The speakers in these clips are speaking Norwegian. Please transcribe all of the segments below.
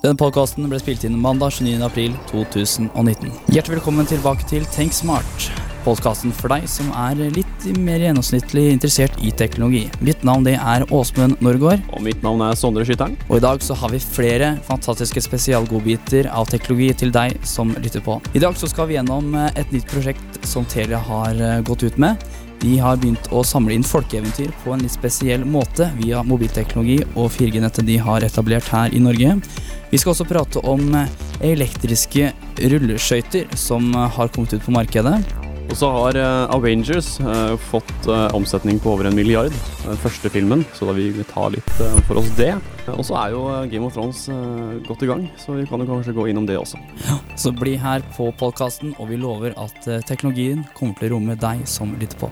Denne podkasten ble spilt inn mandag 29.4.2019. Hjertelig velkommen tilbake til Tenk Smart. Podkasten for deg som er litt mer gjennomsnittlig interessert i teknologi. Mitt navn det er Åsmund Norgård, Og mitt navn er Sondre Skytteren. og i dag så har vi flere fantastiske spesialgodbiter av teknologi til deg som lytter på. I dag så skal vi gjennom eh, et nytt prosjekt som Telia har eh, gått ut med. De har begynt å samle inn folkeeventyr på en litt spesiell måte via mobilteknologi og 4G-nettet de har etablert her i Norge. Vi skal også prate om eh, elektriske rulleskøyter som eh, har kommet ut på markedet. Og så har eh, Avengers fått omsetning på over en milliard. Den første filmen, så da vil vi ta litt for oss det. Og så er jo Game of Thrones godt i gang, så vi kan jo kanskje gå innom det også. Så bli her på podkasten, og vi lover at teknologien kommer til å romme deg som lytter på.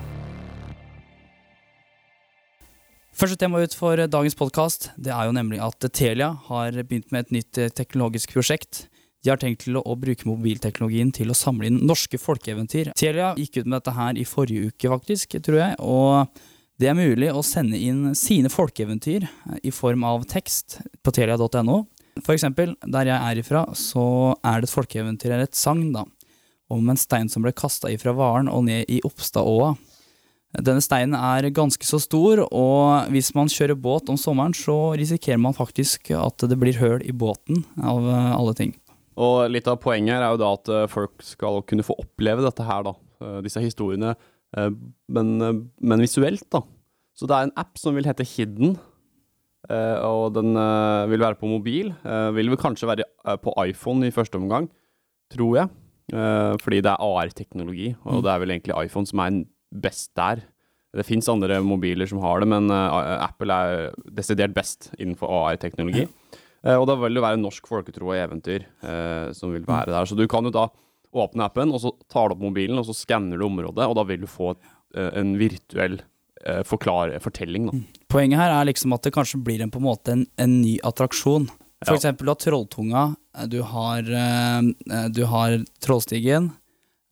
Første tema ut for dagens podkast er jo nemlig at Telia har begynt med et nytt eh, teknologisk prosjekt. De har tenkt til å bruke mobilteknologien til å samle inn norske folkeeventyr. Telia gikk ut med dette her i forrige uke, faktisk, tror jeg. og det er mulig å sende inn sine folkeeventyr eh, i form av tekst på telia.no. For eksempel, der jeg er ifra, så er det et folkeeventyr, eller et sagn, da, om en stein som ble kasta ifra Varen og ned i Oppstadåa. Denne steinen er ganske så stor, og hvis man kjører båt om sommeren, så risikerer man faktisk at det blir høl i båten, av eh, alle ting. Og litt av poenget her er jo da at eh, folk skal kunne få oppleve dette her, da. eh, Disse historiene, men, men visuelt, da. Så det er en app som vil hete Hidden. Og den vil være på mobil. Vil vel kanskje være på iPhone i første omgang, tror jeg. Fordi det er AR-teknologi, og Mm. det er vel egentlig iPhone som er best der. Det fins andre mobiler som har det, men eh, Apple er desidert best innenfor AR-teknologi. Eh, og da vil det være norsk folketro og eventyr eh, som vil være der. Så du kan jo da åpne appen, og så tar du opp mobilen, og så skanner du området, og da vil du få en virtuell eh, forklar fortelling. Da. Poenget her er liksom at det kanskje blir en, på en måte en, en ny attraksjon. For Ja. eksempel du har Trolltunga, du har, du har Trollstigen,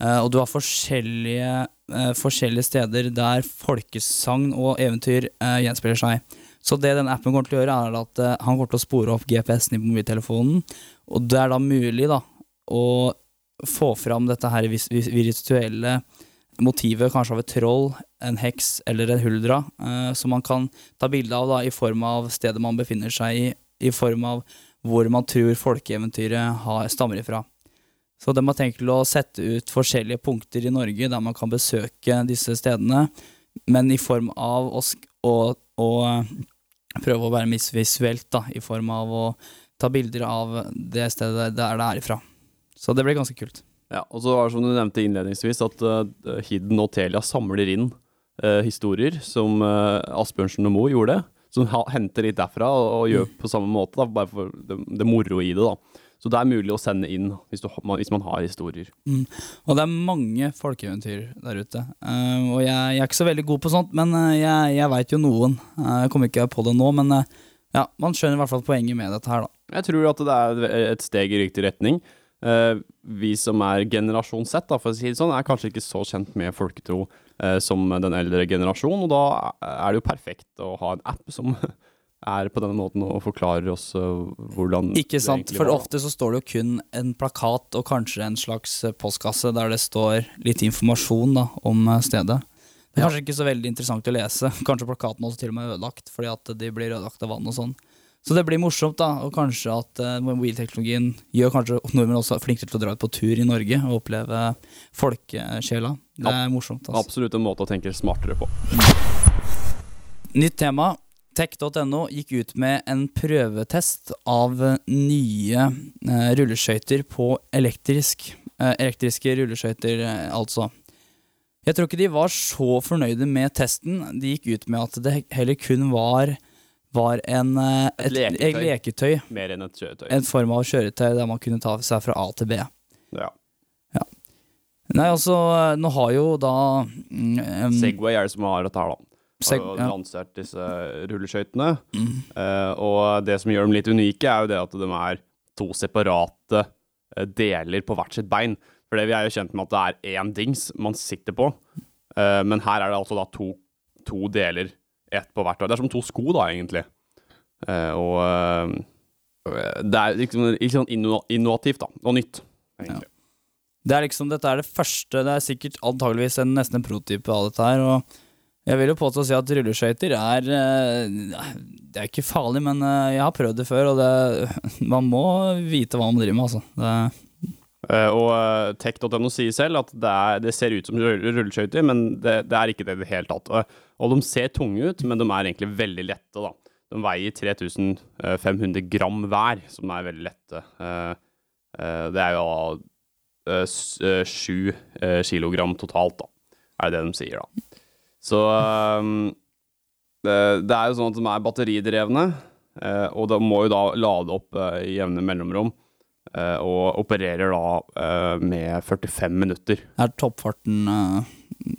og du har forskjellige, eh, forskjellige steder der folkesagn og eventyr eh, gjenspeiler seg. Så det den appen kommer til å gjøre, er at eh, han kommer til å spore opp GPS-en i mobiltelefonen, og det er da mulig da å få fram dette her virtuelle motivet, kanskje av et troll, en heks eller en huldra, eh, som man kan ta bilde av da, i form av stedet man befinner seg i, i form av hvor man tror folkeeventyret har, stammer ifra. Så de har tenkt å sette ut forskjellige punkter i Norge der man kan besøke disse stedene, men i form av å, å, å eh, prøve å være misvisuelt, da, i form av å ta bilder av det stedet der det er ifra. Så det blir ganske kult. Ja, og så var det som du nevnte innledningsvis, at uh, Hidden og Telia samler inn uh, historier som uh, Asbjørnsen og Moe gjorde. Som henter litt derfra og, og gjør på samme måte, da, bare for det, det moro i det. da. Så det er mulig å sende inn hvis, du, hvis man har historier. Og det er mange folkeeventyr der ute. Uh, og jeg, jeg er ikke så veldig god på sånt, men eh, jeg, jeg veit jo noen. Uh, jeg kommer ikke på det nå, men uh, ja, man skjønner i hvert fall poenget med dette her, da. Jeg tror at det er et steg i riktig retning. Vi som er generasjon Z, da, for å si det sånn, er kanskje ikke så kjent med folketro som den eldre generasjon, og da er det jo perfekt å ha en app som er på denne måten og forklarer oss eh, hvordan Ikke sant? For ofte så står det jo kun en plakat og kanskje en slags eh, postkasse der det står litt informasjon da, om eh, stedet. Det er kanskje ikke så veldig interessant å lese. Kanskje plakaten også til og med er ødelagt fordi at de blir ødelagt av vann og sånn. Så det blir morsomt, da, og kanskje at mobilteknologien gjør kanskje nordmenn også flinkere til å dra ut på tur i Norge og oppleve folkesjela. Det er morsomt. Altså. Absolutt en måte å tenke smartere på. Nytt tema. Tech.no gikk ut med en prøvetest av nye eh, rulleskøyter på elektrisk. Eh, elektriske rulleskøyter, eh, altså. Jeg tror ikke de var så fornøyde med testen. De gikk ut med at det heller kun var, var en, eh, Et et, leketøy. et leketøy. Mer enn et kjøretøy. En form av kjøretøy der man kunne ta seg fra A til B. Ja. Nei, altså, nå har jo da mm, Segway er det som har dette her, da. Seg- og ja. lansert disse rulleskøytene. Mm. Uh, og det som gjør dem litt unike, er jo det at de er to separate eh, deler på hvert sitt bein. For det vi er jo kjent med at det er én dings man sitter på, uh, men her er det altså da to, to deler, ett på hvert. Det er som to sko, da, egentlig. Uh, og, Det er liksom sånn inno innovativt, da. Og nytt, egentlig. Det er liksom, Dette er det første Det er sikkert antageligvis en, nesten en prototype av dette her. Og jeg vil jo påstå å si at rulleskøyter er eh, Det er ikke farlig, men eh, jeg har prøvd det før, og det, man må vite hva man driver med, altså. Det, Eh, og tech.no sier selv at det, er, det ser ut som rull- rulleskøyter, men det, det er ikke det i det hele tatt. Og, de ser tunge ut, men de er egentlig veldig lette, da. De veier 3500 gram hver, som er veldig lette. Det er jo da eh, eh, sju eh, kilogram totalt, da, er det de sier, da. Så um, det, det er jo sånn at de er batteridrevne, uh, og de må jo da lade opp uh, i jevne mellomrom. Uh, og opererer da med 45 minutter. er toppfarten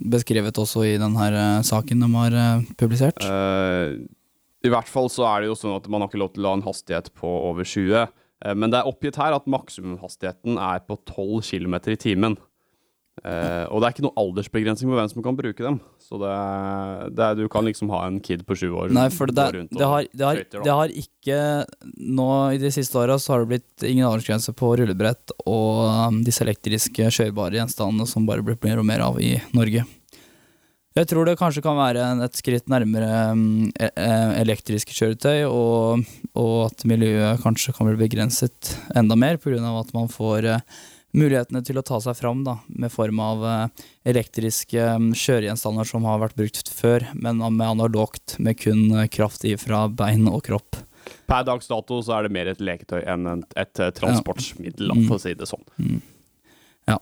beskrevet også i denne saken de har publisert? I hvert fall så er det jo sånn at man har ikke lov til å ha en hastighet på over 20. eh, men det er oppgitt her at maksimumhastigheten er på 12 km i timen. Eh, og det er ikke noe aldersbegrensning på hvem som kan bruke dem. Så det er, det er, du kan liksom ha en kid på sju år Nei, for det, rundt det, har, det, har, det har ikke Nå i de siste åra så har det blitt ingen aldersgrense på rullebrett og um, disse elektriske kjørbare gjenstandene som bare blir mer og mer av i Norge. Jeg tror det kanskje kan være et skritt nærmere um, e- e- elektriske kjøretøy, og, og at miljøet kanskje kan bli begrenset enda mer pga. at man får eh, mulighetene til å ta seg fram da, med form av eh, elektriske um, kjøregjenstander som har vært brukt før, men med analogt, med kun eh, kraft i fra bein og kropp. Per dags dato så er det mer et leketøy enn en, et eh, transportmiddel, ja. Mm. for å si det sånn. Ja.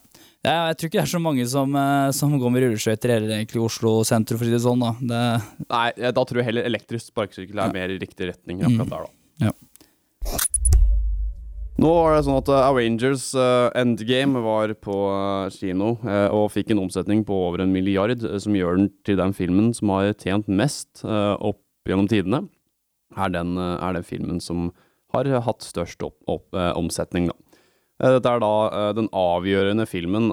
Jeg, tror ikke det er så mange som, som går med rulleskøyter eller egentlig i Oslo sentrum, for å si det sånn. da. Det, Nei, da tror jeg heller elektrisk sparkesykkel er Ja. mer i riktig retning Mm. akkurat der, da. Ja. Nå var det sånn at uh, Avengers uh, Endgame var på uh, kino og fikk en omsetning på over en milliard, som gjør den til den filmen som har tjent mest opp gjennom tidene. Er den, er den filmen som har hatt størst opp, opp, omsetning, da. Dette er da den avgjørende filmen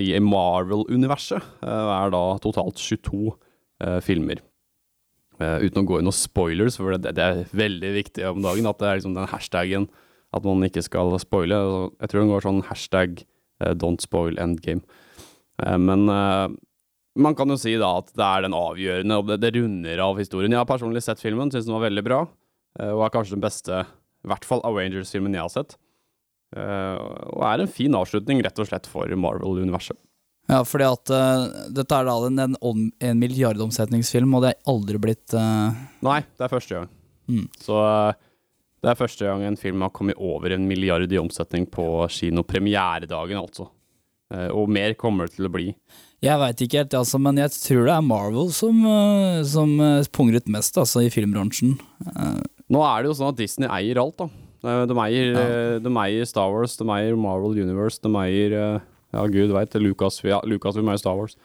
i Marvel-universet. Det er da totalt 22 uh, filmer. Uten å gå inn noen spoilers, for det, det er veldig viktig om dagen at det er liksom den hashtaggen at man ikke skal spoile. Jeg tror den går sånn hashtag eh, 'don't spoil endgame'. Eh, men eh, man kan jo si da at det er den avgjørende, og det, runder av historien. Jeg har personlig sett filmen, syns den var veldig bra, og er kanskje den beste, i hvert fall Avengers-filmen jeg har sett. Og er en fin avslutning, rett og slett, for Marvel-universet. ja, fordi at uh, dette er da en, en, en milliardomsetningsfilm, og det er aldri blitt uh... Nei, det er første gang. Mm. Så eh, det er første gang en film har kommet over en milliard i omsetning på kinopremieredagen, altså. Eh, og mer kommer det til å bli. Jeg veit ikke helt, altså, men jeg tror det er Marvel som, eh, som eh, punger ut mest altså, i filmbransjen. Nå er det jo sånn at Disney eier alt, da. De eier, Ja. de eier Star Wars, de eier Marvel Universe, de eier Ja, gud veit, Lucas, ja, Lucas vil eier Star Wars.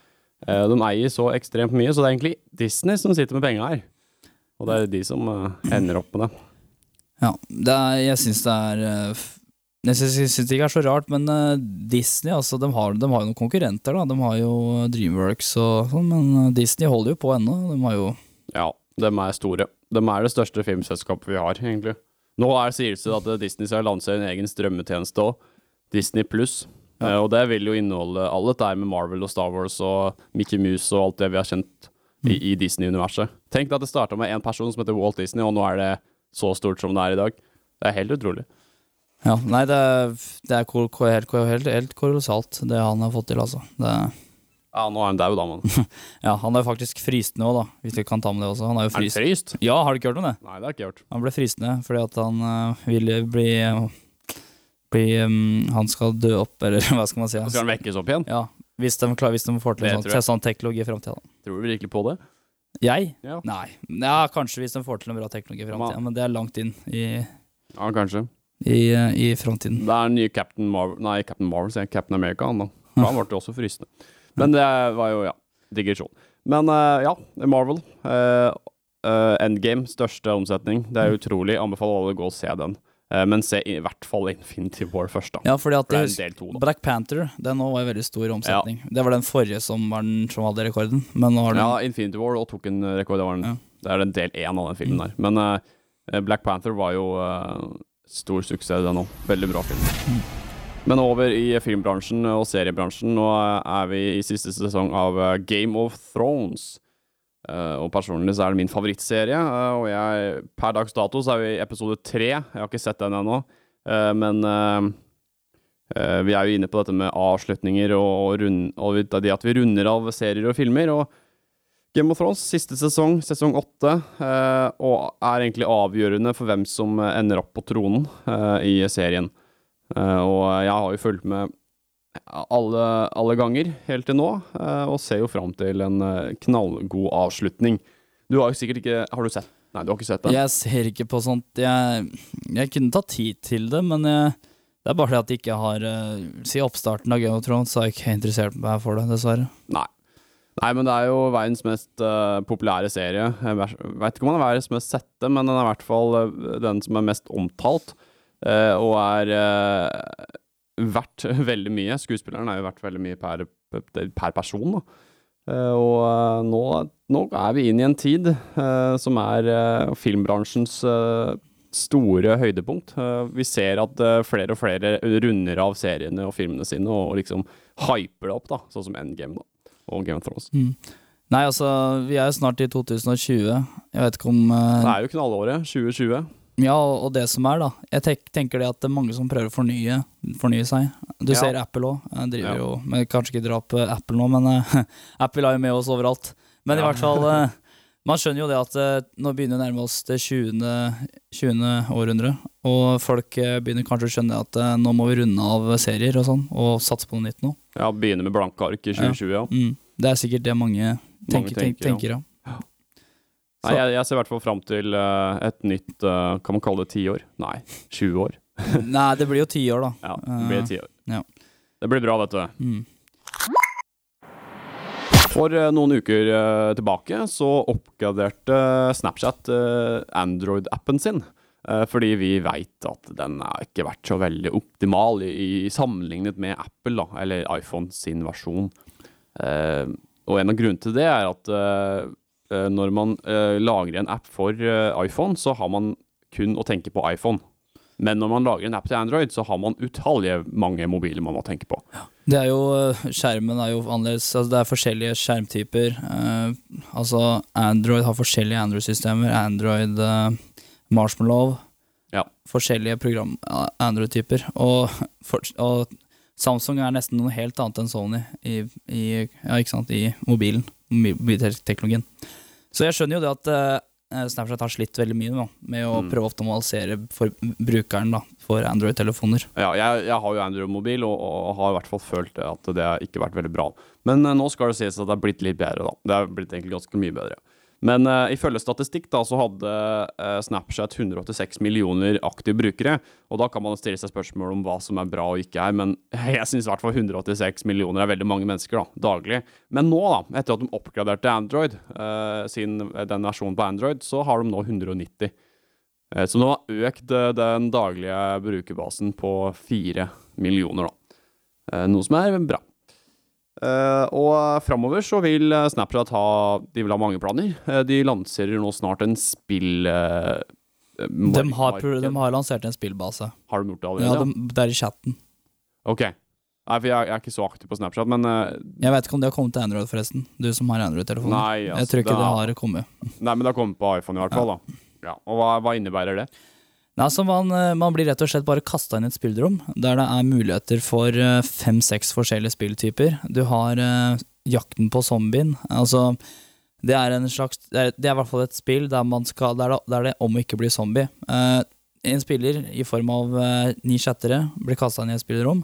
De eier så ekstremt mye, så det er egentlig Disney som sitter med penga her. Og det er de som ender opp med det. Ja, det er, jeg syns det er eh, Jeg syns syns det ikke er så rart, men eh, Disney altså, de har, de har jo noen konkurrenter. da De har jo Dreamworks og sånn, men eh, Disney holder jo på ennå. De har jo Ja, de er store. De er det største filmselskapet vi har, egentlig. Nå er sies det at eh, Disney skal lansere en egen strømmetjeneste òg, Disney pluss. Ja. og det vil jo inneholde alle dette med Marvel og Star Wars og Mickey Mouse og alt det vi har kjent i, i Disney-universet. Tenk deg at det starta med én person som heter Walt Disney, og nå er det så stort som det er i dag. Det er helt utrolig. Ja, nei, det er, det er kol, helt, helt, helt kolossalt, det han har fått til, altså. Det, Ja, nå er han daud, da, mann. ja, han er faktisk fristende òg, da, hvis vi kan ta med det også. Han er jo Er han fryst. fryst? Ja, har du ikke hørt om det? Nei, det har jeg ikke hørt. Han ble fristende fordi at han uh, ville bli, bli um, Han skal dø opp, eller hva skal man si? Skal han vekkes opp igjen? Ja, hvis de, klar, hvis de får til en sånn, sånn teknologi i framtida. Tror du virkelig på det? Jeg? Ja. Nei. Ja, kanskje hvis de får til en bra teknologi i framtida, men det er langt inn i, Ja, kanskje. i, i framtiden. Det er den nye Captain Marvel Nei, Captain Marvel, sier. Captain America, han da. Han ble også fristende. Men det var jo, ja, digresjon. Men uh, ja, Marvel. Uh, uh, Endgame, største omsetning. Det er utrolig. Anbefaler alle å gå og se den. Eh, men se i hvert fall Infinity War først, da. Ja, fordi at For det er del. Black Panther den nå var i veldig stor omsetning. Det var den forrige som, var den, som hadde rekorden. Men nå har den Ja, Infinity War og tok en rekord. Det, var den, Ja. det er en del én av den filmen der. Men uh, Black Panther var jo uh, stor suksess, den òg. Veldig bra film. Men over i filmbransjen og seriebransjen. Nå er vi i siste sesong av eh, Game of Thrones. Eh, og personlig så er det min favorittserie. uh, og jeg, per dags dato så er vi i episode tre. Jeg har ikke sett den ennå. uh, men vi er jo inne på dette med avslutninger og, og, rund, og det at vi runder av serier og filmer. Og Game of Thrones, siste sesong, sesong åtte, og er egentlig avgjørende for hvem som ender opp på tronen i serien. Og jeg har jo fulgt med alle, alle ganger helt til nå, eh, og ser jo fram til en eh, knallgod avslutning. Du har jo sikkert ikke Har du sett Nei, du har ikke sett den? Jeg ser ikke på sånt. Jeg, jeg kunne ta tid til det, men jeg, det er bare det at jeg ikke har uh, Siden oppstarten av Game of Thrones så har jeg ikke interessert meg for det, dessverre. Nei. Nei, men det er jo verdens mest uh, populære serie. Jeg veit ikke om den er verdens mest sette, men den er i hvert fall eh, den som er mest omtalt, Uh, og er eh, verdt veldig mye. Skuespilleren er jo verdt veldig mye per, per person, da. Eh, og eh, nå, nå er vi inn i en tid eh, som er filmbransjens store høydepunkt. Vi ser at flere og flere runder av seriene og filmene sine og, liksom hyper det opp, da, sånn som Endgame da, og Game of Thrones. Mm. Nei, altså, vi er jo snart i 2020. Jeg vet ikke om Det er jo knallåret, 2020. Ja, og det som er, da. Jeg tenk, tenker det at det er mange som prøver å fornye, fornye seg. Du Ja. ser Apple òg. Driver Ja. jo men Kanskje ikke dra opp eh, Apple nå, men uh, Apple er jo med oss overalt. Men i hvert fall uh, Man skjønner jo det at uh, nå begynner vi å nærme oss det 20. 20. århundre. Og folk begynner kanskje å skjønne at nå må vi runde av serier og sånn, og satse på noe nytt nå. Ja, begynner med blanke ark i 2020, ja. Mm. Det er sikkert det mange tenker, tenker, tenker, tenker ja. Nei, jeg, jeg ser i hvert fall fram til uh, et nytt uh, Kan man kalle det tiår? Nei, 20 år. Nei, det blir jo ti år, da. Ja, det blir Eh, ti år. ja. Det blir bra, vet du. Mm. For eh, noen uker eh, tilbake så oppgraderte Snapchat eh, Android-appen sin. Eh, fordi vi veit at den har ikke vært så veldig optimal i, i sammenlignet med Apple, da, eller iPhone sin versjon. Eh, og en av grunnene til det er at eh, eh, når man eh, lager en app for eh, iPhone, så har man kun å tenke på iPhone. Men når man lager en app til Android, så har man utallige mange mobiler man må tenke på. Det er jo, eh, Skjermen er jo annerledes. Altså det er forskjellige skjermtyper. Uh, altså Android har forskjellige Android-systemer. Android uh, Marshmallow. Ja. Forskjellige program eh, Android-typer. Og, og Samsung er nesten noe helt annet enn Sony i, i, ja, i mobilen. mobil- Mobilteknologien. Så jeg skjønner jo det at uh, Snapchat har slitt veldig mye nå, med å Mm. prøve å optimalisere for brukeren da, for Android-telefoner. Ja, jeg, jeg har jo Android-mobil og, og har i hvert fall følt at det har ikke vært veldig bra. Men uh, nå skal det sies at det har blitt litt bedre, da. Det har blitt egentlig ganske mye bedre. Men uh, ifølge statistikk da, så hadde uh, Snapchat 186 millioner aktive brukere. Og da kan man stille seg spørsmål om hva som er bra og ikke er, men jeg syns i hvert fall 186 millioner er veldig mange mennesker da, daglig. Men nå, da, etter at de oppgraderte Android, uh, sin, den versjonen på Android, så har de nå 190. Eh, Så nå har økt den daglige brukerbasen på fire millioner, da. Noe som er bra. Eh, og framover så vil eh, Snapchat ha De vil ha mange planer. Uh, de lanserer nå snart en spill... Uh, De har, de har lansert en spillbase. Har de gjort det Ja, allerede? de, det er i chatten. Ok. Nei, for jeg, jeg er ikke så aktiv på Snapchat, men Jeg vet ikke om det har kommet til Android, forresten. Du som har Android-telefon. Altså, jeg tror ikke det det har- har kommet. Nei, men det har kommet på iPhone i hvert fall, da. Ja. Og hva, hva innebærer det? Altså man, eh, man blir rett og slett bare kasta inn i et spillrom, der det er muligheter for eh, fem-seks forskjellige spilltyper. Du har uh, jakten på zombien. Altså, det er en slags Det er, det er i hvert fall et spill der, skal, der, det, der det om å ikke bli zombie. Uh, en spiller i form av eh, ni chattere blir kasta inn i et spillrom.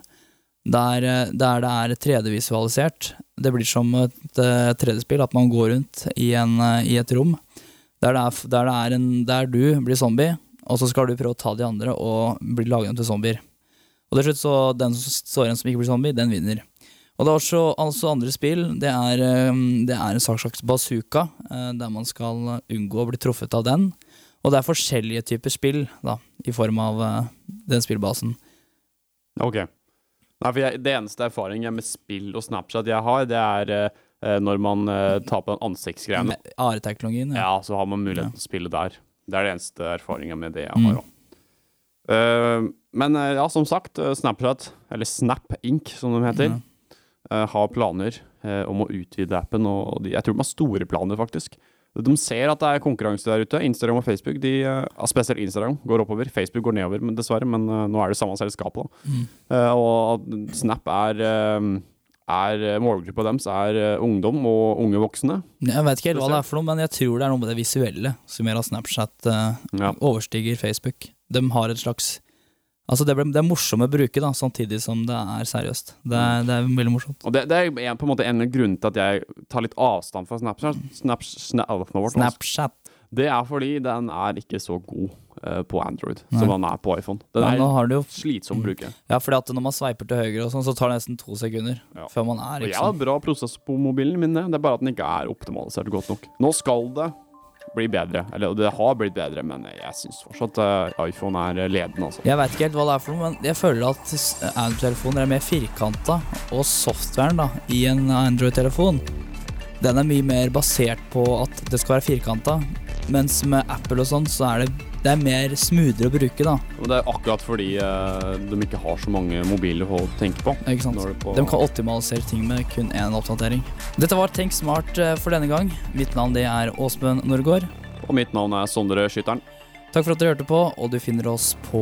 Der, der det er 3D-visualisert. Det blir som et uh, 3D-spill, at man går rundt i, en, i et rom der, er, der, er en, der du blir zombie, og så skal du prøve å ta de andre og bli laget til zombier. Og til slutt så den som står igjen som ikke blir zombie, den vinner. Og det er også altså andre spill. Det er, eh, det er en slags slags bazooka, eh, der man skal unngå å bli truffet av den. Og det er forskjellige typer spill, da, i form av eh, den spillbasen. Ok. Nei, for jeg, Det eneste erfaringen jeg med spill og Snapchat jeg har, det er eh, når man tar på den ansiktsgreiene. AR-teknologien. Ja, Ja. så har man mulighet til å spille der. Det er det eneste erfaringen med det jeg har. Mm. Uh, men eh, ja, som sagt, eh, Snapchat, eller Snap Inc., som de heter, Ja. uh, har planer uh, om å utvide appen, og de, jeg tror de har store planer, faktisk. De ser at det er konkurranse der ute. Instagram og Facebook, de, spesielt Instagram, går oppover. Facebook går nedover, men dessverre, men nå er det samme selskapet. da. Mm. Og Snap er, er målgruppa deres er eh, ungdom og unge voksne. Jeg vet ikke helt hva det er for noe, men jeg tror det er noe med det visuelle som gjør at Snapchat eh, Ja. overstiger Facebook. De har et slags Altså, det, ble, det er morsomt å bruke, da, samtidig som det er seriøst. Det er, det er veldig morsomt. Og det, det er en, på en måte en grunn til at jeg tar litt avstand fra Snapchat. Snap, snap, Snapchat. Det er fordi den er ikke så god eh, på Android Nei. som den er på iPhone. Den Men er jo slitsom å bruke. Ja, fordi at når man sveiper til høyre og sånn, så tar det nesten to sekunder Ja. før man er Og jeg liksom har bra prosess på mobilen min, det. det er bare at den ikke er optimalisert godt nok. Nå skal det bli bedre. Eller det har blitt bedre, men jeg syns fortsatt uh, iPhone er ledende, altså. Jeg veit ikke helt hva det er for noe, men jeg føler at Android-telefoner er mer firkanta, og softwaren da, i en Android-telefon, den er mye mer basert på at det skal være firkanta, mens med Apple og sånn, så er det, det er mer smoothere å bruke, da. Og det er akkurat fordi eh, de ikke har så mange mobiler å tenke på. Ikke sant? På De kan optimalisere ting med kun én oppdatering. Dette var Tenk smart eh, for denne gang. Mitt navn det er Åsmund Norgård. Og mitt navn er Sondre Skytteren. Takk for at dere hørte på, og du finner oss på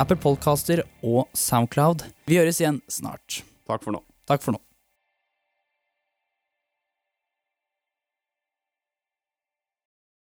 Apple Podcaster og Soundcloud. Vi høres igjen snart. Takk for nå. Takk for nå.